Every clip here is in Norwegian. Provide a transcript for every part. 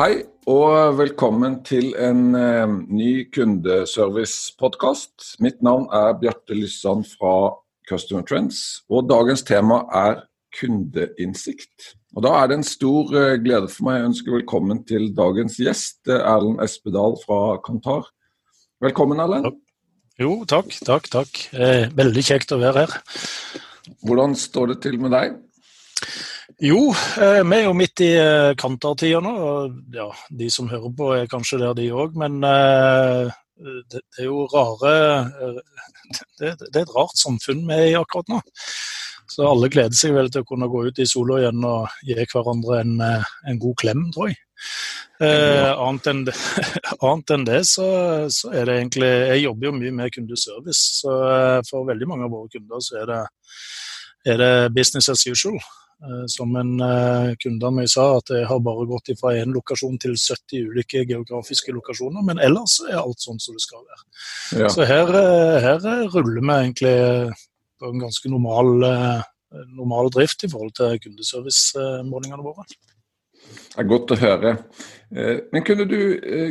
Hei og velkommen til en eh, ny kundeservice-podkast. Mitt navn er Bjarte Lyssand fra Customer Trends, og dagens tema er kundeinnsikt. Og Da er det en stor eh, glede for meg å ønske velkommen til dagens gjest, eh, Erlend Espedal fra Kantar. Velkommen, Erlend. Jo, takk, takk, takk. Eh, veldig kjekt å være her. Hvordan står det til med deg? Jo, eh, vi er jo midt i eh, kantartida nå. og ja, De som hører på er kanskje der, de òg. Men eh, det, er jo rare det, er et rart samfunn vi er i akkurat nå. Så alle gleder seg vel til å kunne gå ut i sola igjen og gi hverandre en, en god klem, tror jeg. Eh, annet, enn det, annet, enn det, så, så, er det egentlig Jeg jobber jo mye med kundeservice, så for veldig mange av våre kunder så er det, er det business as usual. Eh, som en eh, kunde av meg sa, at jeg har bare gått fra én lokasjon til 70 ulike geografiske lokasjoner. Men ellers er alt sånn som det skal være. Ja. Så her, eh, her, ruller vi egentlig på en ganske normal, normal drift i forhold til kundeservicemålingene våre. Det er godt å høre. Men kunne, du,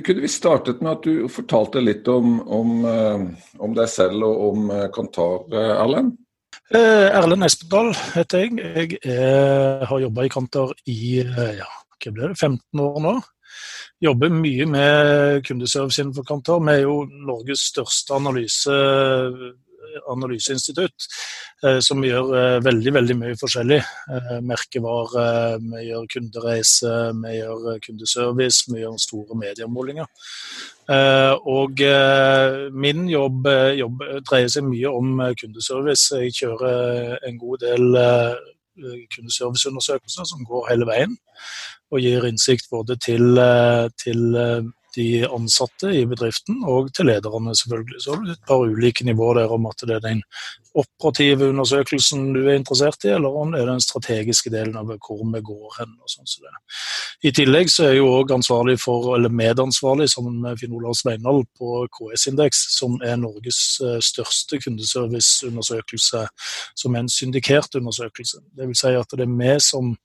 kunne, vi startet med at du fortalte litt om, om, om deg selv og om Kantar, Erlend? Eh, Erlend Espedal heter jeg. Jeg er, har jobba i Kanter i eh, ja, hva blir det, 15 år nå. Jobber mye med kundeservice innenfor Kanter. Vi er jo Norges største analyse, analyseinstitutt, eh, som gjør veldig veldig mye forskjellig. Merkevare, vi gjør kundereise, vi gjør kundeservice, vi gjør store mediemålinger. Eh, og eh, min jobb, eh, jobb, dreier seg mye om kundeservice. Jeg kjører en god del kundeserviceundersøkelser som går hele veien, og gir innsikt både til, til de ansatte i bedriften og til lederne, selvfølgelig. Så er det et par ulike nivåer der om at det er den operative undersøkelsen du er interessert i, eller om det er den strategiske delen av hvor vi går hen. og sånn som det. I tillegg så er jeg jo òg ansvarlig for, eller medansvarlig sammen med Finn Olav Sveinald på KS-indeks, som er Norges eh, største kundeserviceundersøkelse, som er en syndikert undersøkelse. Det vil si at det er vi som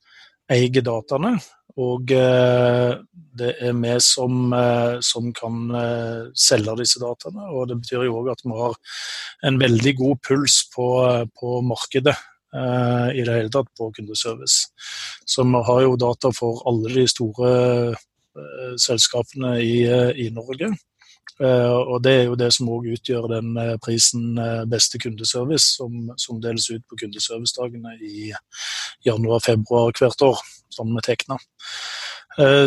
eier dataene, og eh, det er vi som, eh, som, kan eh, selge disse dataene. Og det betyr jo òg at vi har en veldig god puls på, på markedet i det hele tatt på kundeservice. Så vi har jo data for alle de store selskapene i, i Norge. Og Det er jo det som òg utgjør den prisen Beste kundeservice, som, som deles ut på kundeservicedagene i januar-februar hvert år sammen med Tekna.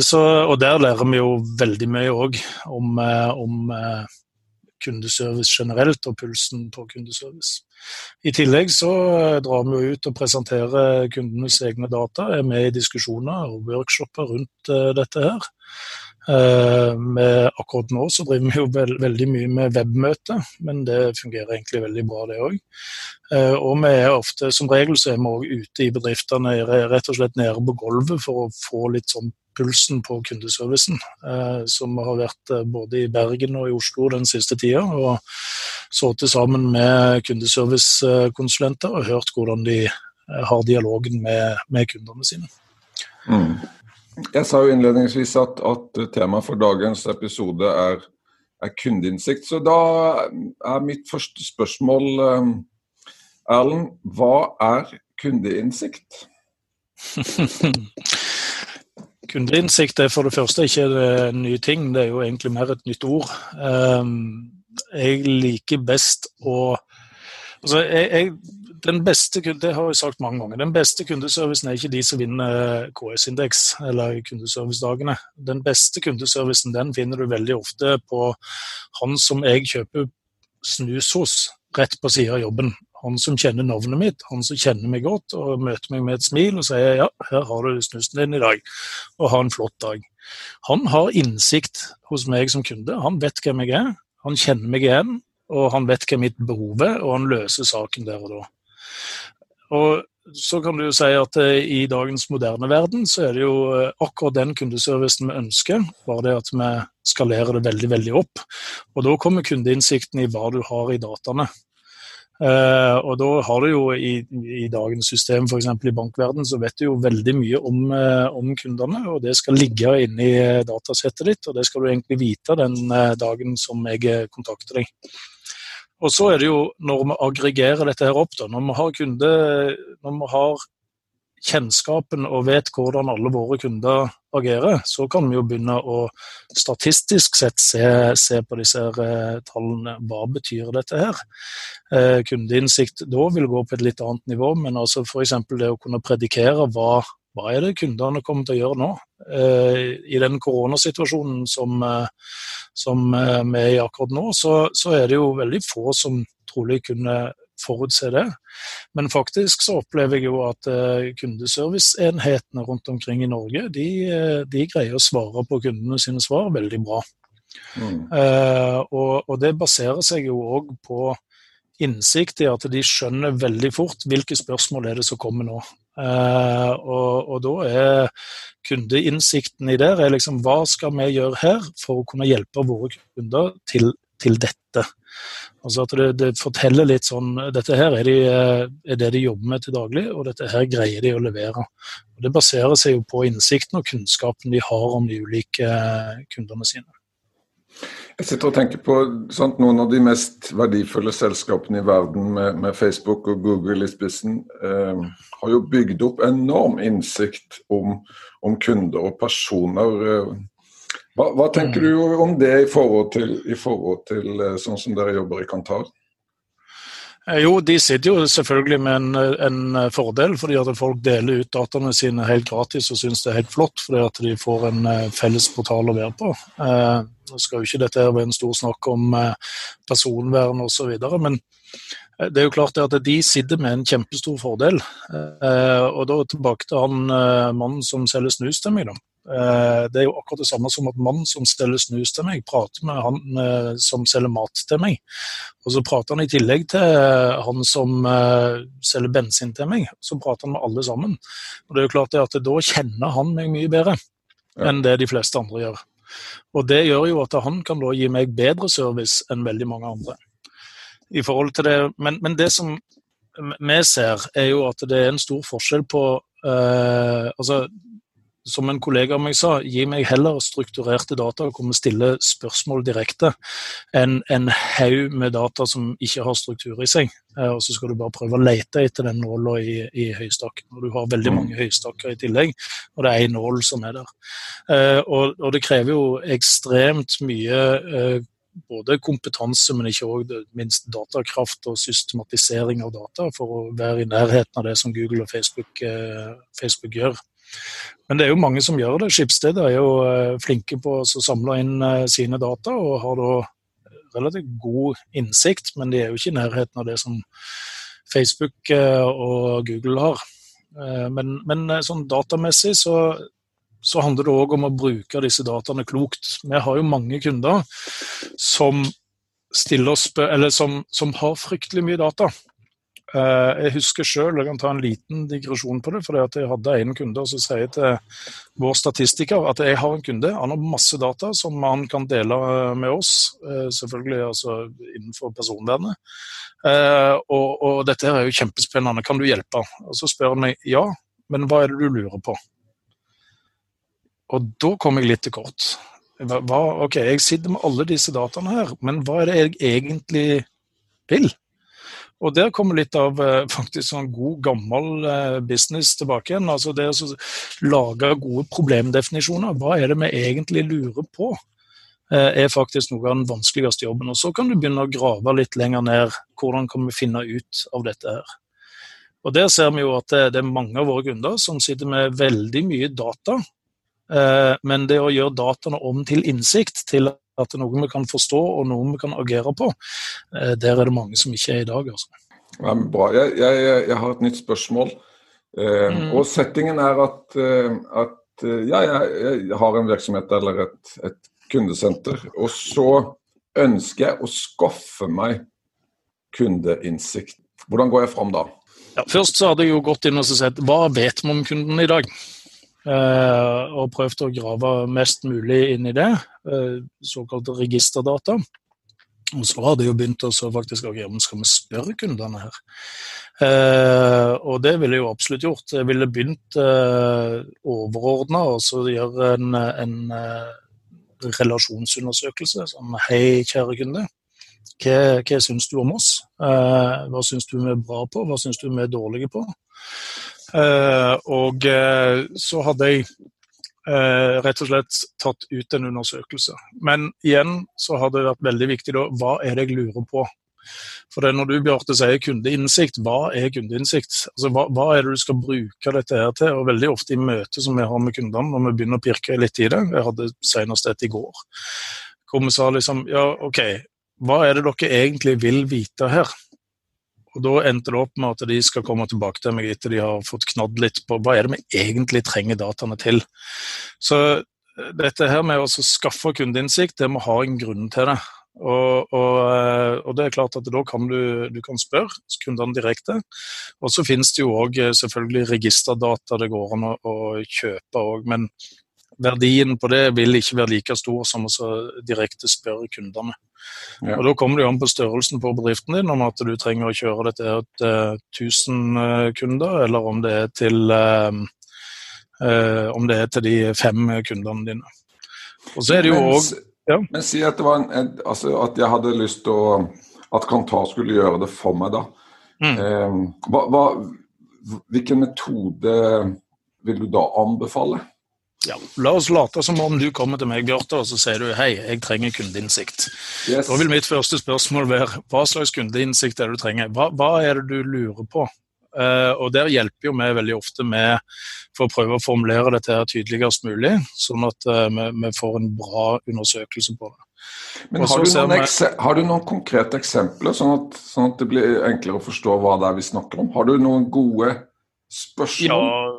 Så, og der lærer vi jo veldig mye òg om, eh, om, eh, kundeservice generelt og pulsen på kundeservice. I tillegg så drar vi jo ut og presenterer kundenes egne data, er med i diskusjoner og workshoper rundt dette her. Med, akkurat nå så driver vi jo veld, veldig mye med webmøte, men det fungerer egentlig veldig bra, det òg. Og vi er ofte, som regel så er vi òg ute i bedriftene, rett og slett nede på gulvet for å få litt sånn pulsen på kundeservicen, eh, som har vært eh, både i Bergen og i Oslo den siste tida. Og sittet sammen med kundeservicekonsulenter og hørt hvordan de eh, har dialogen med, med kundene sine. Mm. Jeg sa jo innledningsvis at, at temaet for dagens episode er, er kundeinnsikt. Så da er mitt første spørsmål, Erlend, hva er kundeinnsikt? Kundeinnsikt er for det første ikke en ny ting, det er jo egentlig mer et nytt ord. Ehm, jeg liker best å altså jeg, jeg, den beste, Det har jeg sagt mange ganger. Den beste kundeservicen er ikke de som vinner KS-indeks eller kundeservicedagene. Den beste kundeservicen den finner du veldig ofte på han som jeg kjøper snus hos, rett på sida av jobben han som kjenner navnet mitt, han som kjenner meg godt og møter meg med et smil og sier ja, her har du snusen din i dag, og ha en flott dag. Han har innsikt hos meg som kunde, han vet hvem jeg er, han kjenner meg igjen, og han vet hva mitt behov er, og han løser saken der og da. Og så kan du jo si at eh, i dagens moderne verden så er det jo eh, akkurat den kundeservicen vi ønsker, bare det at vi skalerer det veldig veldig opp. Og da kommer kundeinnsikten i hva du har i dataene. Uh, og da har du jo i, i dagens system, f.eks. i bankverden, så vet du jo veldig mye om, uh, om, kundene. Og det skal ligge inni datasettet ditt, og det skal du egentlig vite den uh, dagen som jeg kontakter deg. Og så er det jo når vi aggregerer dette her opp, da, når vi har kunde, når vi har kjennskapen og vet hvordan alle våre kunder agerer, så kan vi jo begynne å statistisk sett se, se på disse eh, tallene. Hva betyr dette her? Eh, kundeinnsikt da vil gå på et litt annet nivå, men altså f.eks. det å kunne predikere hva, hva er det kundene kommer til å gjøre nå? Eh, I den koronasituasjonen som, eh, som eh, vi er i akkurat nå, så, så, er det jo veldig få som trolig kunne forutse det. Men faktisk så opplever jeg jo at kundeserviceenhetene rundt omkring i Norge, de, de, greier å svare på kundene sine svar veldig bra. Mm. Uh, og, og, det baserer seg jo òg på innsikt i at de skjønner veldig fort hvilke spørsmål er det som kommer nå. Uh, og, og, da er kundeinnsikten i det er liksom hva skal vi gjøre her for å kunne hjelpe våre kunder til, til dette. Altså at det, det, forteller litt sånn Dette her er, de, er, det de jobber med til daglig, og dette her greier de å levere. Og Det baserer seg jo på innsikten og kunnskapen de har om de ulike kundene sine. Jeg sitter og tenker på sant, Noen av de mest verdifulle selskapene i verden, med, med Facebook og Google i spissen, eh, har jo bygd opp enorm innsikt om, om kunder og personer. Eh. Hva, hva, tenker du om det i forhold til, i forhold til eh, sånn som dere jobber i Kantar? Eh, jo, de sitter jo selvfølgelig med en, en, fordel, fordi at folk deler ut dataene sine helt gratis og syns det er helt flott, fordi at de får en felles portal å være på. Nå skal jo ikke dette være en stor snakk om personvern osv., men det er jo klart at de sitter med en kjempestor fordel. Og da tilbake til han mannen som selger snus til meg. da. Det er jo akkurat det samme som at mannen som selger snus til meg, prater med han som selger mat til meg. Og så prater han i tillegg til han som selger bensin til meg. Så prater han med alle sammen. Og det er jo klart at da kjenner han meg mye bedre enn det de fleste andre gjør. Og det gjør jo at han kan da gi meg bedre service enn veldig mange andre. I forhold til det, men, men det som vi ser, er jo at det er en stor forskjell på uh, altså som en kollega av meg sa, gi meg heller strukturerte data og komme stille spørsmål direkte, enn en haug med data som ikke har struktur i seg. Eh, og så skal du bare prøve å lete etter den nåla i, i høystakken. Og du har veldig mm. mange høystakker i tillegg, og det er én nål som er der. Eh, og, og, det krever jo ekstremt mye eh, både kompetanse, men ikke òg minst datakraft og systematisering av data for å være i nærheten av det som Google og Facebook, Facebook gjør. Men det er jo mange som gjør det. Skipsstedet er jo eh, flinke på å samle inn eh, sine data, og har da relativt god innsikt, men de er jo ikke i nærheten av det som Facebook eh, og Google har. Men, men sånn datamessig så, så handler det òg om å bruke disse dataene klokt. Vi har jo mange kunder som, stiller, som, som har fryktelig mye data. Eh, jeg husker sjøl, jeg kan ta en liten digresjon på det, for jeg hadde en kunde som sier til vår statistiker at jeg har en kunde, han har masse data som han kan dele eh, med oss, eh, selvfølgelig altså innenfor personvernet. Og, og dette er jo kjempespennende, kan du hjelpe? Og Så spør han meg ja, men hva er det du lurer på? Og da kom jeg litt til kort. Hva, ok, Jeg sitter med alle disse dataene her, men hva er det jeg egentlig vil? Og der kommer litt av eh, faktisk sånn god, gammel eh, business tilbake igjen. Altså det å lage gode problemdefinisjoner. Hva er det vi egentlig lurer på? Eh, er faktisk noe av den vanskeligste jobben. Og Så kan du begynne å grave litt lenger ned. Hvordan kan vi finne ut av dette her? Og Der ser vi jo at det er mange av våre kunder som sitter med veldig mye data. Men det å gjøre dataene om til innsikt, til at det er noe vi kan forstå og noe vi kan agere på. Eh, der er det mange som ikke er i dag. altså. Ja, bra. Jeg, jeg, jeg, har et nytt spørsmål. Eh, mm. Og settingen er at, eh, at ja, jeg, jeg, har en virksomhet eller et, et kundesenter. Og så ønsker jeg å skaffe meg kundeinnsikt. Hvordan går jeg fram da? Ja, først så hadde jeg jo gått inn og sett hva vet vi om kunden i dag. Eh, og prøvd å grave mest mulig inn i det, eh, såkalte registerdata. Og så hadde jeg jo begynt å faktisk ok, skal vi spørre kundene her. Eh, og det ville jeg jo absolutt gjort. Jeg ville begynt eh, overordna og så gjøre en, en eh, relasjonsundersøkelse. Sånn hei, kjære kunde. Hva, hva syns du om oss? Eh, hva syns du vi er bra på, hva syns du vi er dårlige på? Eh, og eh, så hadde jeg rett og slett tatt ut en undersøkelse. Men igjen så har det vært veldig viktig da, hva er det jeg lurer på? For det er når du Bjarte, sier kundeinnsikt, hva er kundeinnsikt? Altså, hva, hva, er det du skal bruke dette her til? Og Veldig ofte i møter som vi har med kundene, når vi begynner å pirke litt i det, jeg hadde senest et i går, hvor vi sa liksom ja, OK, hva er det dere egentlig vil vite her? Og Da endte det opp med at de skal komme tilbake til meg etter de har fått knadd litt på hva er det vi egentlig trenger dataene til. Så eh, dette her med å skaffe kundeinnsikt, det må ha en grunn til det. Og, og, eh, og, det er klart at da kan du, du kan spørre kundene direkte. Og så finnes det jo òg eh, selvfølgelig registerdata det går an å, å kjøpe òg. Men verdien på det vil ikke være like stor som å direkte spørre kundene. Ja. Og Da kommer det an på størrelsen på bedriften din, om at du trenger å kjøre dette til 1000 eh, kunder, eller om det er til, um, uh, om det er til de fem kundene dine. Og så er det jo også, ja. Men si at, en, altså at, jeg hadde lyst til å At Kantar skulle gjøre det for meg, da. Mm. Hva, hva, hvilken metode vil du da anbefale? Ja, La oss late som om du kommer til meg, Bjarte, og så sier du hei, jeg trenger kundeinnsikt. Yes. Da vil mitt første spørsmål være hva slags kundeinnsikt er det du trenger? Hva, hva er det du lurer på? Uh, og Der hjelper jo vi veldig ofte med for å prøve å formulere dette her tydeligst mulig, sånn at uh, vi, vi, får en bra undersøkelse på det. Men har du, vi... har du, noen konkrete eksempler, sånn at, sånn at, det blir enklere å forstå hva det er vi snakker om? Har du noen gode spørsmål? Ja,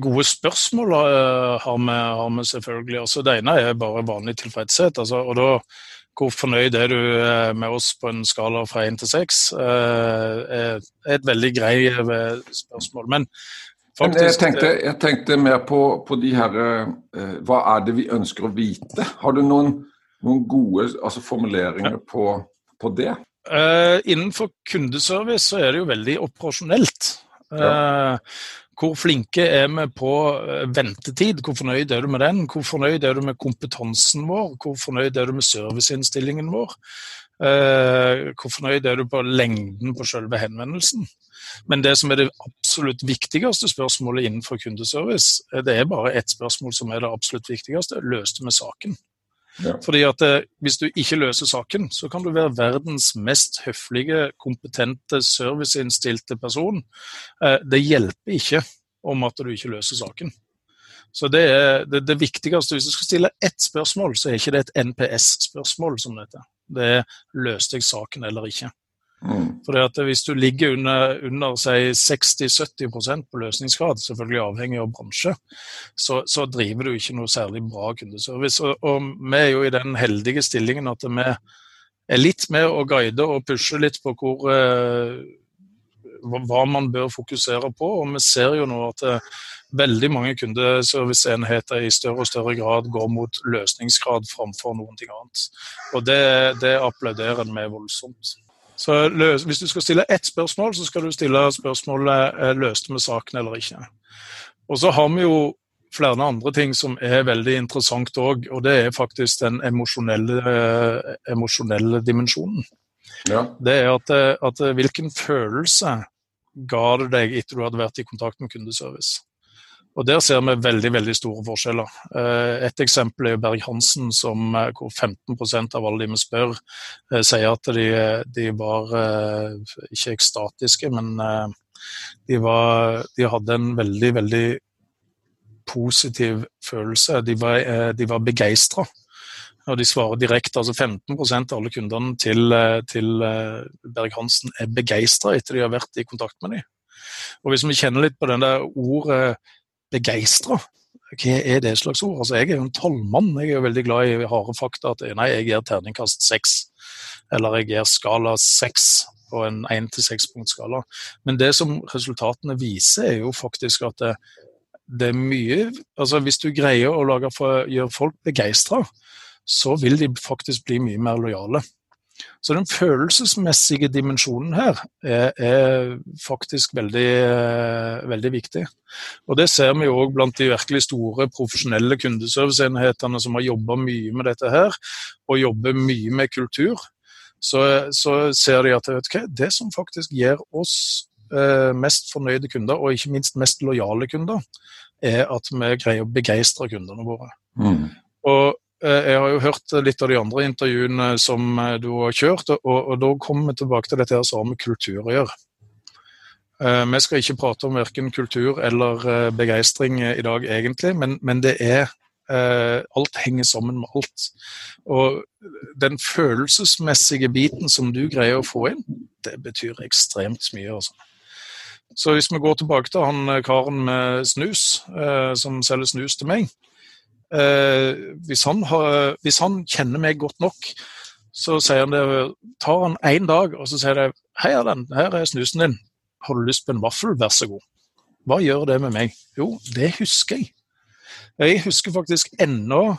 gode spørsmål eh, har vi, har vi selvfølgelig. Altså, det ene er bare vanlig tilfredshet. Altså, og da, hvor fornøyd er du eh, med oss på en skala fra én til seks? Eh, er et veldig greit spørsmål. Men faktisk jeg tenkte, jeg tenkte mer på, på, de her Hva er det vi ønsker å vite? Har du noen, noen gode altså formuleringer på, på det? Innenfor kundeservice så er det jo veldig operasjonelt. Ja. Hvor flinke er vi på eh, ventetid? Hvor fornøyd er du med den? Hvor fornøyd er du med kompetansen vår? Hvor fornøyd er du med serviceinnstillingen vår? Eh, hvor fornøyd er du på lengden på selve henvendelsen? Men det som er det absolutt viktigste spørsmålet innenfor kundeservice, eh, det er bare ett spørsmål som er det absolutt viktigste. Løste vi saken? Ja. Fordi at eh, Hvis du ikke løser saken, så kan du være verdens mest høflige, kompetente, serviceinnstilte person. Eh, det hjelper ikke om at du ikke løser saken. Så det er det, det, viktigste. Hvis du skal stille ett spørsmål, så er ikke det et NPS-spørsmål som dette. Det er løste jeg saken eller ikke. Mm. Fordi at Hvis du ligger under, under 60-70% på løsningsgrad, selvfølgelig avhengig av bransje, så, så, driver du ikke noe særlig bra kundeservice. Og, og, vi er jo i den heldige stillingen at vi er litt med å guide og pushe litt på hvor, eh, hva man bør fokusere på. Og vi ser jo nå at eh, veldig mange kundeserviceenheter i større og større grad går mot løsningsgrad framfor noen ting annet. Og det, det applauderer vi voldsomt. Så løs, Hvis du skal stille ett spørsmål, så skal du stille spørsmålet eh, løste vi saken eller ikke. Og så har vi jo flere andre ting som er veldig interessant òg, og det er faktisk den emosjonelle, eh, emosjonelle dimensjonen. Ja. Det er at, eh, at, hvilken følelse ga det deg etter du hadde vært i kontakt med kundeservice? Og Der ser vi veldig veldig store forskjeller. Eh, et eksempel er Berg-Hansen, eh, hvor 15% av alle de vi spør, eh, sier at de, de var ikke ekstatiske, men de, var, de, hadde en veldig, veldig positiv følelse. De var, de var begeistra. Og de svarer direkte. altså 15% av alle kundene til, til Berg-Hansen er begeistra etter de har vært i kontakt med dem. Og Hvis vi kjenner litt på den der ordet begeistra. hva er det slags ord? Altså, jeg er jo en tolvmann. Jeg er jo veldig glad i harde fakta. At nei, jeg gir terningkast seks. Eller jeg gir skala seks på en én til seks-punktskala. Men det som resultatene viser, er jo faktisk at det, det er mye altså Hvis du greier å gjøre folk begeistra, så vil de faktisk bli mye mer lojale. Så den følelsesmessige dimensjonen her er, er faktisk veldig, veldig, viktig. Og Det ser vi òg blant de virkelig store profesjonelle kundeserviceenhetene som har jobba mye med dette her, og jobber mye med kultur. Så, så ser de at hva, det som faktisk gir oss eh, mest fornøyde kunder, og ikke minst mest lojale kunder, er at vi greier å begeistre kundene våre. Mm. Og jeg har jo hørt litt av de andre intervjuene som eh, du har kjørt, og, og da kommer vi tilbake til dette her som har med kultur å gjøre. Eh, vi skal ikke prate om verken kultur eller begeistring i dag, egentlig, men, men det er Alt henger sammen med alt. Og den følelsesmessige biten som du greier å få inn, det betyr ekstremt mye. altså. Så hvis vi går tilbake til han karen med snus, som selger snus til meg, Eh, hvis, han har, hvis, han kjenner meg godt nok, så han det, tar han én dag og så sier det, 'Hei, Erlend, her er snusen din. Har du lyst på en vaffel? Vær så god.' Hva gjør det med meg? Jo, det husker jeg. Jeg husker faktisk ennå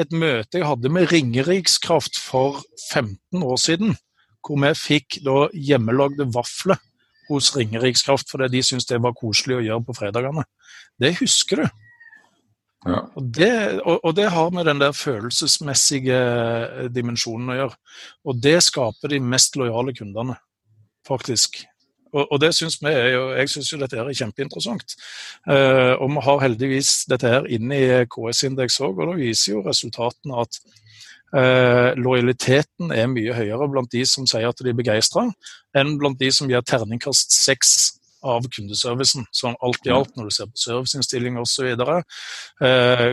et møte jeg hadde med Ringerikskraft for 15 år siden, hvor vi fikk da hjemmelagde vafler hos Ringerikskraft fordi de syntes det var koselig å gjøre på fredagene. Det husker du. Ja. Og, det, og, og, det, har med den der følelsesmessige eh, dimensjonen å gjøre. Og det skaper de mest lojale kundene, faktisk. Og, og det synes vi er jo, Jeg syns jo dette er kjempeinteressant. Uh, og vi har heldigvis dette her inne i KS-indeks òg, og da viser jo resultatene at uh, lojaliteten er mye høyere blant de som sier at de er begeistra, enn blant de som gir terningkast seks av kundeservicen. Sånn alt i alt, når du ser på serviceinnstilling osv. Eh,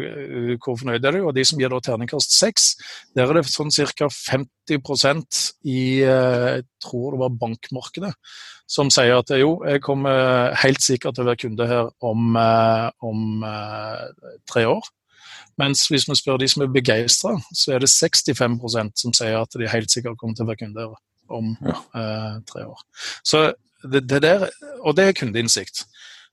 hvor fornøyd er du? Og de som gir da terningkast seks, der er det sånn ca. 50% i eh, jeg tror det var bankmarkedet, som sier at jo, jeg kommer helt sikkert til å være kunde her om, eh, om eh, tre år. Mens hvis vi spør de som er begeistra, så er det 65% som sier at de helt sikkert kommer til å være kunde her om ja. eh, tre år. Så det, det der, og det er kundeinnsikt.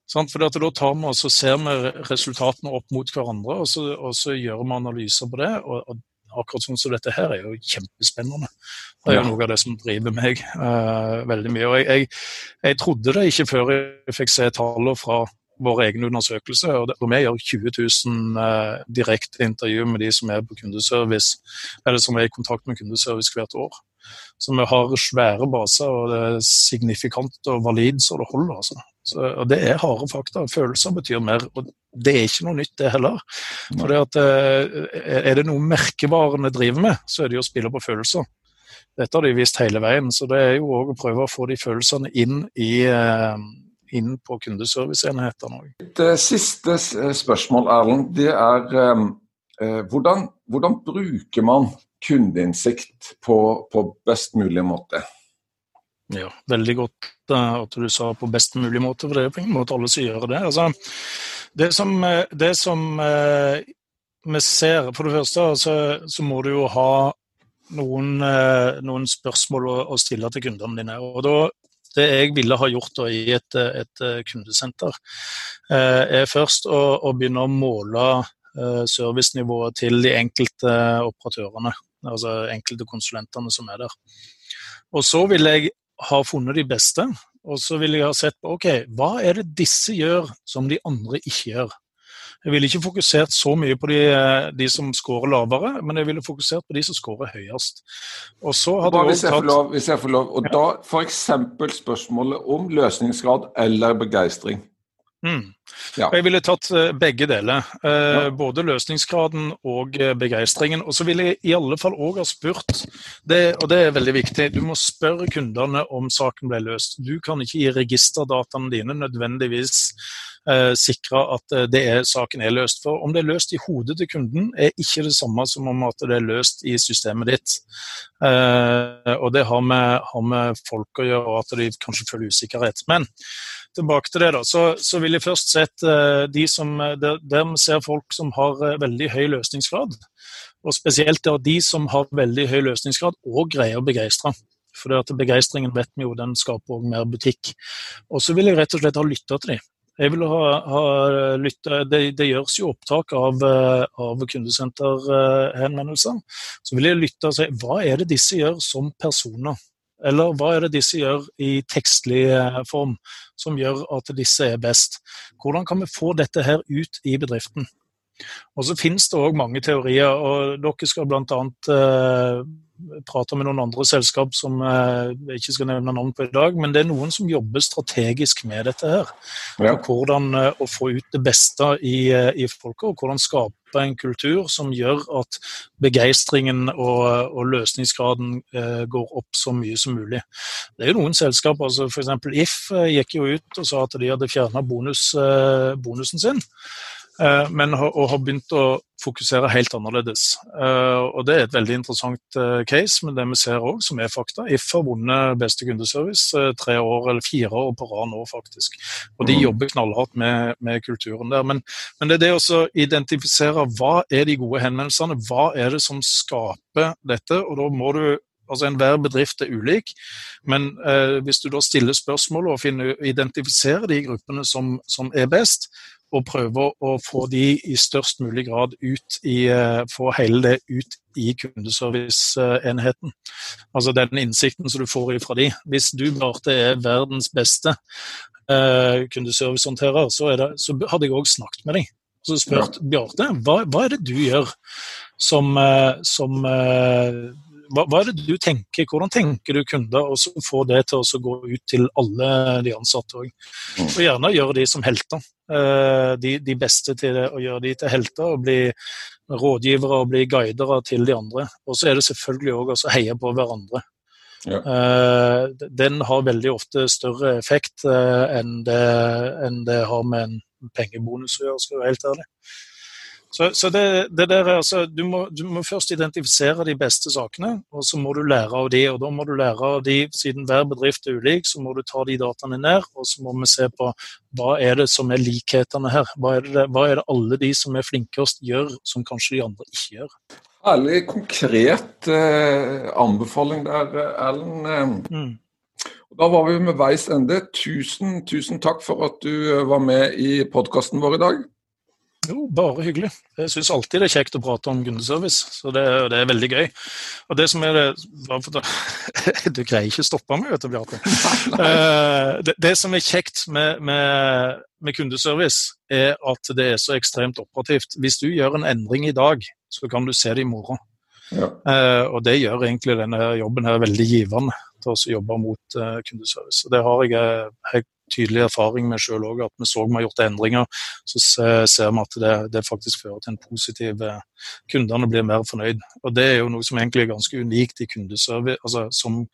Sant? For Da tar vi og ser vi resultatene opp mot hverandre, og så, og så gjør vi analyser på det. og, og akkurat sånn som dette her er jo kjempespennende. Det er jo noe av det som driver meg uh, veldig mye. og jeg, jeg, jeg, trodde det ikke før jeg fikk se tallene fra vår egen undersøkelse. og, det, og Vi gjør 20 000 uh, direkte intervju med de som er på kundeservice, eller som er i kontakt med kundeservice hvert år. Så vi har svære baser, og det er signifikant og valid så det holder. altså. Så, og Det er harde fakta. Følelser betyr mer. og Det er ikke noe nytt, det heller. For det at, eh, Er det noe merkevarene driver med, så er det jo å spille på følelser. Dette har de vist hele veien. Så det er jo òg å prøve å få de følelsene inn, i, eh, inn på kundeserviceenhetene. Det Et siste spørsmål, Erlend, det er hvordan, hvordan bruker man kundeinnsikt på, på best mulig måte. Ja, veldig godt uh, at du sa på best mulig måte, for det er på ingen måte alle som gjør det. Altså, det som, eh, det som uh, vi ser For det første så, så må du jo ha noen, noen spørsmål å, stille til kundene dine. og da det jeg ville ha gjort da, i et, et kundesenter, er først å, å begynne å måle servicenivået til de enkelte operatørene altså enkelte konsulentene som er der. Og så vil jeg ha funnet de beste, og så vil jeg ha sett på ok, hva er det disse gjør som de andre ikke gjør. Jeg ville ikke fokusert så mye på de, de som scorer lavere, men jeg ville fokusert på de som scorer høyest. Og så hadde hvis, jeg tatt... lov, hvis jeg får lov, og ja. da f.eks. spørsmålet om løsningsgrad eller begeistring. Mm. Ja. Jeg ville tatt eh, begge deler. Eh, ja. Både løsningsgraden og eh, begeistringen. Og så ville jeg i alle fall òg ha spurt, det, og det er veldig viktig, du må spørre kundene om saken ble løst. Du kan ikke gi registerdataene dine nødvendigvis eh, sikre at det er, saken er løst. For om det er løst i hodet til kunden, er ikke det samme som om at det er løst i systemet ditt. Eh, og det har med, har med folk å gjøre, og at de kanskje føler usikkerhet. Men tilbake til det, da, så, så vil jeg først sett de som, der, der vi ser folk som har veldig høy løsningsgrad. Og spesielt der de som har veldig høy løsningsgrad og greier å begeistre. For det at begeistringen vet vi jo, den skaper også mer butikk. Og så vil jeg rett og slett ha lytta til dem. Jeg vil ha, ha lyttet, det, det, gjøres jo opptak av, av kundesenterhenvendelser. Så vil jeg lytte og si hva er det disse gjør som personer? Eller hva er det disse gjør i tekstlig eh, form som gjør at disse er best? Hvordan kan vi få dette her ut i bedriften? Og så finnes det òg mange teorier, og dere skal bl.a. Eh, prate med noen andre selskap som eh, jeg ikke skal nevne navn på i dag, men det er noen som jobber strategisk med dette her. Ja. Og hvordan eh, å få ut det beste i, eh, i folket, og hvordan skape en kultur som gjør at begeistringen og, og løsningsgraden eh, går opp så mye som mulig. Det er jo noen selskap, altså f.eks. If gikk jo ut og sa at de hadde fjerna bonus, eh, bonusen sin. Eh, men og har begynt å fokusere helt annerledes. Eh, og Det er et veldig interessant eh, case, men det vi ser òg, som er fakta. If har vunnet beste kundeservice tre år, eller fire år på rad nå, faktisk. Og de mm. jobber knallhardt med, med kulturen der. Men, men, det er det å identifisere hva er de gode henvendelsene, hva er det som skaper dette. og da må du Altså Enhver bedrift er ulik, men eh, hvis du da stiller spørsmål og finner, identifiserer de gruppene som, som er best, og prøve å få de i størst mulig grad ut i eh, Få hele det ut i kundeserviceenheten. Altså den innsikten som du får ifra de. Hvis du Barte er verdens beste uh, kundeservicehåndterer, så, det, så hadde jeg òg snakket med deg. Så spurt ja. Bjarte, hva, hva, er det du gjør som, uh, som uh, hva, hva, er det du tenker, hvordan tenker du kunder, og så få det til å gå ut til alle de ansatte òg. Mm. Og gjerne gjøre de som helter. Eh, de, de, beste til det, å gjøre de til helter og bli rådgivere og bli guidere til de andre. Og så er det selvfølgelig òg å heie på hverandre. Ja. Eh, den har veldig ofte større effekt eh, enn det, enn det har med en pengebonus å gjøre, skal jeg være helt ærlig. Så, så det, det der, altså, du, må, du, må, først identifisere de beste sakene, og så må du lære av de. og Da må du lære av de, siden hver bedrift er ulik, så må du ta de dataene ned, og så må vi se på hva er det som er likhetene her. Hva er det, hva er det alle de som er flinkest gjør, som kanskje de andre ikke gjør. Herlig konkret eh, anbefaling der, Erlend. Eh, mm. Da var vi med veis ende. Tusen, tusen takk for at du eh, var med i podkasten vår i dag. Jo, bare hyggelig. Jeg syns alltid det er kjekt å prate om kundeservice. Så det, det, er veldig gøy. Og det som er det Du greier ikke å stoppe meg, vet du, Bjarte. Eh, det, det, som er kjekt med, med, med, kundeservice, er at det er så ekstremt operativt. Hvis du gjør en endring i dag, så kan du se det i morgen. Ja. Uh, og det gjør egentlig denne jobben her veldig givende til å jobbe mot uh, kundeservice. Og det har jeg, jeg tydelig erfaring med sjøl òg, at vi så vi har gjort endringer, så ser vi at det, det, faktisk fører til en positiv eh, Kundene blir mer fornøyd. Og Det er jo noe som egentlig er ganske unikt i kundeservice. altså som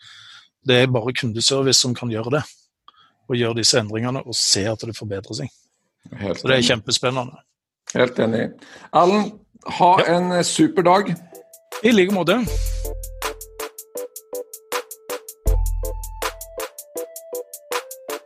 Det er bare kundeservice som kan gjøre det. Og gjøre disse endringene og se at det forbedrer seg. Helt så det er kjempespennende. Helt enig. Allen, ha ja. en super dag. I like måte.